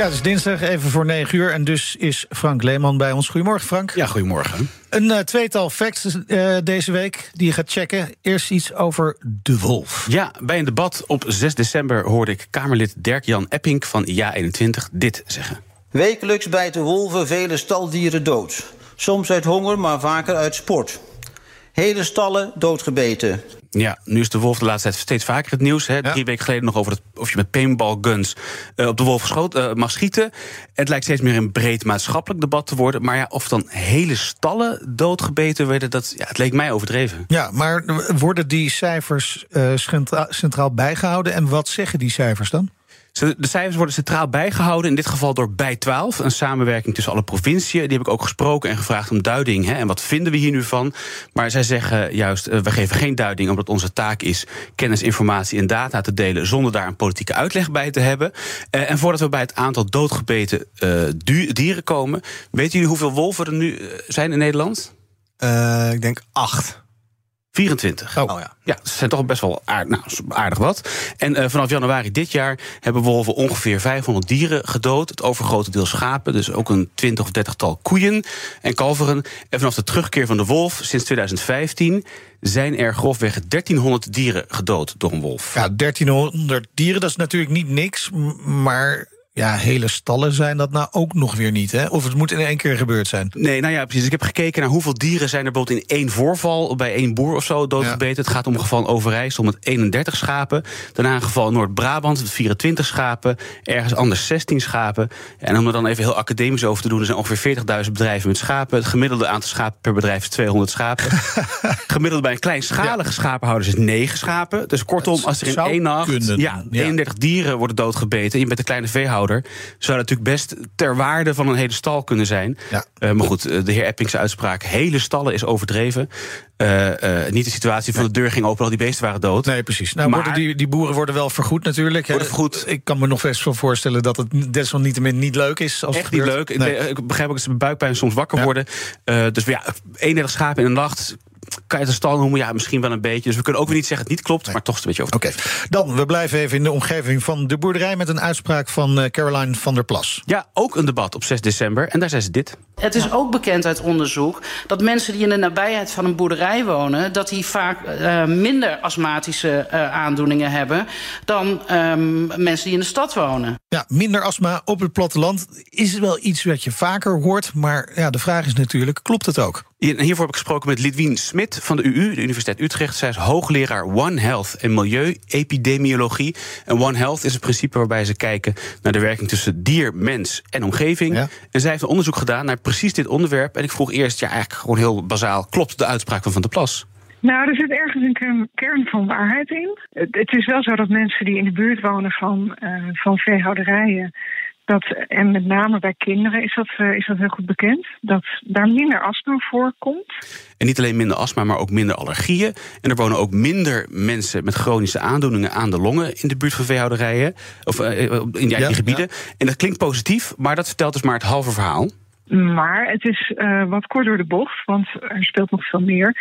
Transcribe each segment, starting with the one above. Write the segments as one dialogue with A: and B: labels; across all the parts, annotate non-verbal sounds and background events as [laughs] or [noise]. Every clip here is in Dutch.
A: Ja, het is dinsdag even voor 9 uur en dus is Frank Leeman bij ons. Goedemorgen Frank.
B: Ja, goedemorgen.
A: Een uh, tweetal facts uh, deze week die je gaat checken. Eerst iets over de wolf.
B: Ja, bij een debat op 6 december hoorde ik Kamerlid Dirk-Jan Epping van Ja21 dit zeggen.
C: Wekelijks bijten wolven vele staldieren dood. Soms uit honger, maar vaker uit sport. Hele stallen doodgebeten.
B: Ja, nu is de wolf de laatste tijd steeds vaker het nieuws. Hè. Ja. Drie weken geleden nog over het, of je met paintball guns uh, op de wolf geschoot, uh, mag schieten. Het lijkt steeds meer een breed maatschappelijk debat te worden. Maar ja, of dan hele stallen doodgebeten werden, dat, ja, het leek mij overdreven.
A: Ja, maar worden die cijfers uh, centra centraal bijgehouden? En wat zeggen die cijfers dan?
B: De cijfers worden centraal bijgehouden, in dit geval door Bij 12, een samenwerking tussen alle provinciën. Die heb ik ook gesproken en gevraagd om duiding. Hè, en wat vinden we hier nu van? Maar zij zeggen juist, uh, we geven geen duiding, omdat onze taak is kennis, informatie en data te delen zonder daar een politieke uitleg bij te hebben. Uh, en voordat we bij het aantal doodgebeten uh, dieren komen, weten jullie hoeveel wolven er nu zijn in Nederland?
D: ik denk acht.
B: 24.
D: Oh, ja.
B: Ja, dat zijn toch best wel aardig, nou, aardig wat. En uh, vanaf januari dit jaar hebben wolven ongeveer 500 dieren gedood. Het overgrote deel schapen, dus ook een 20 of 30 tal koeien en kalveren. En vanaf de terugkeer van de wolf sinds 2015 zijn er grofweg 1300 dieren gedood door een wolf.
A: Ja, 1300 dieren, dat is natuurlijk niet niks, maar ja, hele stallen zijn dat nou ook nog weer niet, hè? Of het moet in één keer gebeurd zijn?
B: Nee, nou ja, precies. Ik heb gekeken naar hoeveel dieren zijn er bijvoorbeeld in één voorval... bij één boer of zo doodgebeten. Ja. Het gaat om een geval Overijssel met 31 schapen. Daarna een geval Noord-Brabant met 24 schapen. Ergens anders 16 schapen. En om er dan even heel academisch over te doen... er zijn ongeveer 40.000 bedrijven met schapen. Het gemiddelde aantal schapen per bedrijf is 200 schapen. [laughs] Gemiddeld bij een kleinschalige ja. schapenhouder is 9 schapen. Dus kortom, als er in één nacht ja, 31 dieren worden doodgebeten... en je bent een kleine veehouder zou natuurlijk best ter waarde van een hele stal kunnen zijn.
A: Ja.
B: Uh, maar goed, de heer Eppings uitspraak: hele stallen is overdreven. Uh, uh, niet de situatie van de deur ging open, al die beesten waren dood.
A: Nee, precies. Nou, maar, worden die, die boeren worden wel vergoed natuurlijk.
B: Worden vergoed.
A: Ik kan me nog best wel voorstellen dat het desalniettemin niet leuk is. Als
B: Echt niet leuk. Nee. Ik begrijp ook dat ze buikpijn soms wakker ja. worden. dus ja, 31 schapen in een nacht kan je het een stal noemen? Ja, misschien wel een beetje. Dus we kunnen ook weer niet zeggen het niet klopt, nee. maar toch een beetje over.
A: Oké, okay. dan we blijven even in de omgeving van de boerderij met een uitspraak van Caroline van der Plas.
B: Ja, ook een debat op 6 december. En daar zei ze dit.
E: Het is ook bekend uit onderzoek dat mensen die in de nabijheid van een boerderij wonen, dat die vaak uh, minder astmatische uh, aandoeningen hebben dan um, mensen die in de stad wonen.
A: Ja, minder astma op het platteland is wel iets wat je vaker hoort. Maar ja, de vraag is natuurlijk, klopt het ook?
B: Hiervoor heb ik gesproken met Lidwien Smit van de UU, de Universiteit Utrecht. Zij is hoogleraar One Health en milieuepidemiologie. En One Health is een principe waarbij ze kijken naar de werking tussen dier, mens en omgeving. Ja. En zij heeft een onderzoek gedaan naar precies dit onderwerp. En ik vroeg eerst, ja, eigenlijk gewoon heel bazaal, klopt de uitspraak van Van der Plas?
F: Nou, er zit ergens een kern, van waarheid in. Het, het, is wel zo dat mensen die in de buurt wonen van, uh, van veehouderijen. Dat, en met name bij kinderen is dat, uh, is dat heel goed bekend. Dat daar minder astma voorkomt.
B: En niet alleen minder astma, maar ook minder allergieën. En er wonen ook minder mensen met chronische aandoeningen aan de longen in de buurt van veehouderijen. Of uh, in die ja, gebieden. Ja. En dat klinkt positief, maar dat vertelt dus maar het halve verhaal.
F: Maar het is uh, wat kort door de bocht, want er speelt nog veel meer.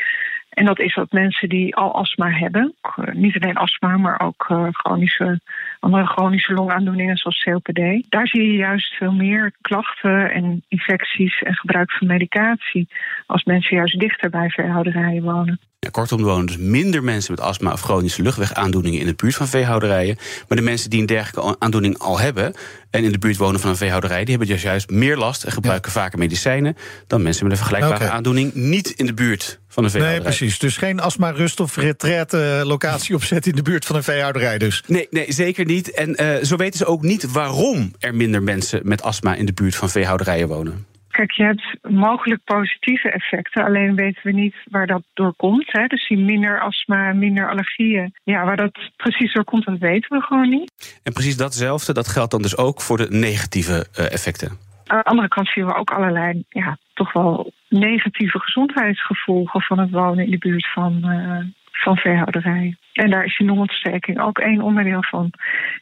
F: En dat is dat mensen die al astma hebben, niet alleen astma, maar ook uh, chronische, andere chronische longaandoeningen zoals COPD. Daar zie je juist veel meer klachten en infecties en gebruik van medicatie als mensen juist dichter bij veehouderijen wonen.
B: Ja, kortom, er wonen dus minder mensen met astma of chronische luchtwegaandoeningen in de buurt van veehouderijen. Maar de mensen die een dergelijke aandoening al hebben en in de buurt wonen van een veehouderij, die hebben dus juist meer last en gebruiken ja. vaker medicijnen dan mensen met een vergelijkbare okay. aandoening niet in de buurt van een veehouderij.
A: Nee, precies. Dus geen astma, rust of retraite locatie opzetten in de buurt van een veehouderij dus.
B: Nee, nee zeker niet. En uh, zo weten ze ook niet waarom er minder mensen met astma in de buurt van veehouderijen wonen.
F: Kijk, je hebt mogelijk positieve effecten, alleen weten we niet waar dat door komt. Hè? Dus die minder astma, minder allergieën. Ja, waar dat precies door komt, dat weten we gewoon niet.
B: En precies datzelfde, dat geldt dan dus ook voor de negatieve uh, effecten.
F: Aan de andere kant zien we ook allerlei, ja, toch wel negatieve gezondheidsgevolgen van het wonen in de buurt van, uh, van veehouderij. En daar is die longontsteking ook één onderdeel van.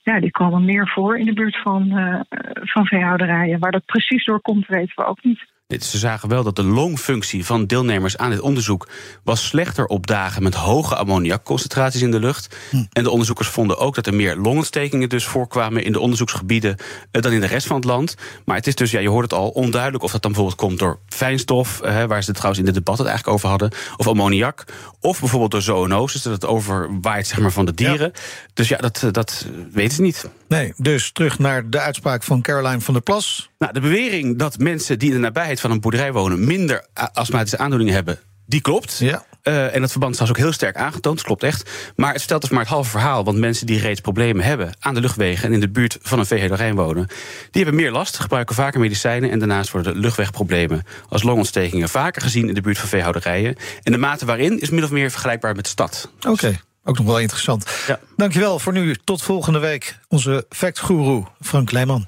F: Ja, die komen meer voor in de buurt van, uh, van veehouderijen. Waar dat precies door komt, weten we ook niet.
B: Ze zagen wel dat de longfunctie van deelnemers aan dit onderzoek was slechter op dagen met hoge ammoniakconcentraties in de lucht. Hm. En de onderzoekers vonden ook dat er meer longontstekingen dus voorkwamen in de onderzoeksgebieden eh, dan in de rest van het land. Maar het is dus, ja, je hoort het al, onduidelijk of dat dan bijvoorbeeld komt door fijnstof, eh, waar ze het trouwens in de debat het eigenlijk over hadden, of ammoniak, of bijvoorbeeld door zoonoses, dat het overwaait zeg maar, van de dieren. Dus ja, dat, dat weten ze niet.
A: Nee, dus terug naar de uitspraak van Caroline van der Plas.
B: Nou, de bewering dat mensen die in de nabijheid van een boerderij wonen minder astmatische aandoeningen hebben, die klopt. Ja. Uh, en dat verband is ook heel sterk aangetoond, klopt echt. Maar het stelt dus maar het halve verhaal. Want mensen die reeds problemen hebben aan de luchtwegen en in de buurt van een veehouderij wonen, die hebben meer last, gebruiken vaker medicijnen. En daarnaast worden de luchtwegproblemen als longontstekingen vaker gezien in de buurt van veehouderijen. En de mate waarin is min of meer vergelijkbaar met de stad.
A: Oké. Ook nog wel interessant. Ja. Dankjewel voor nu. Tot volgende week. Onze fact-guru Frank Leijman.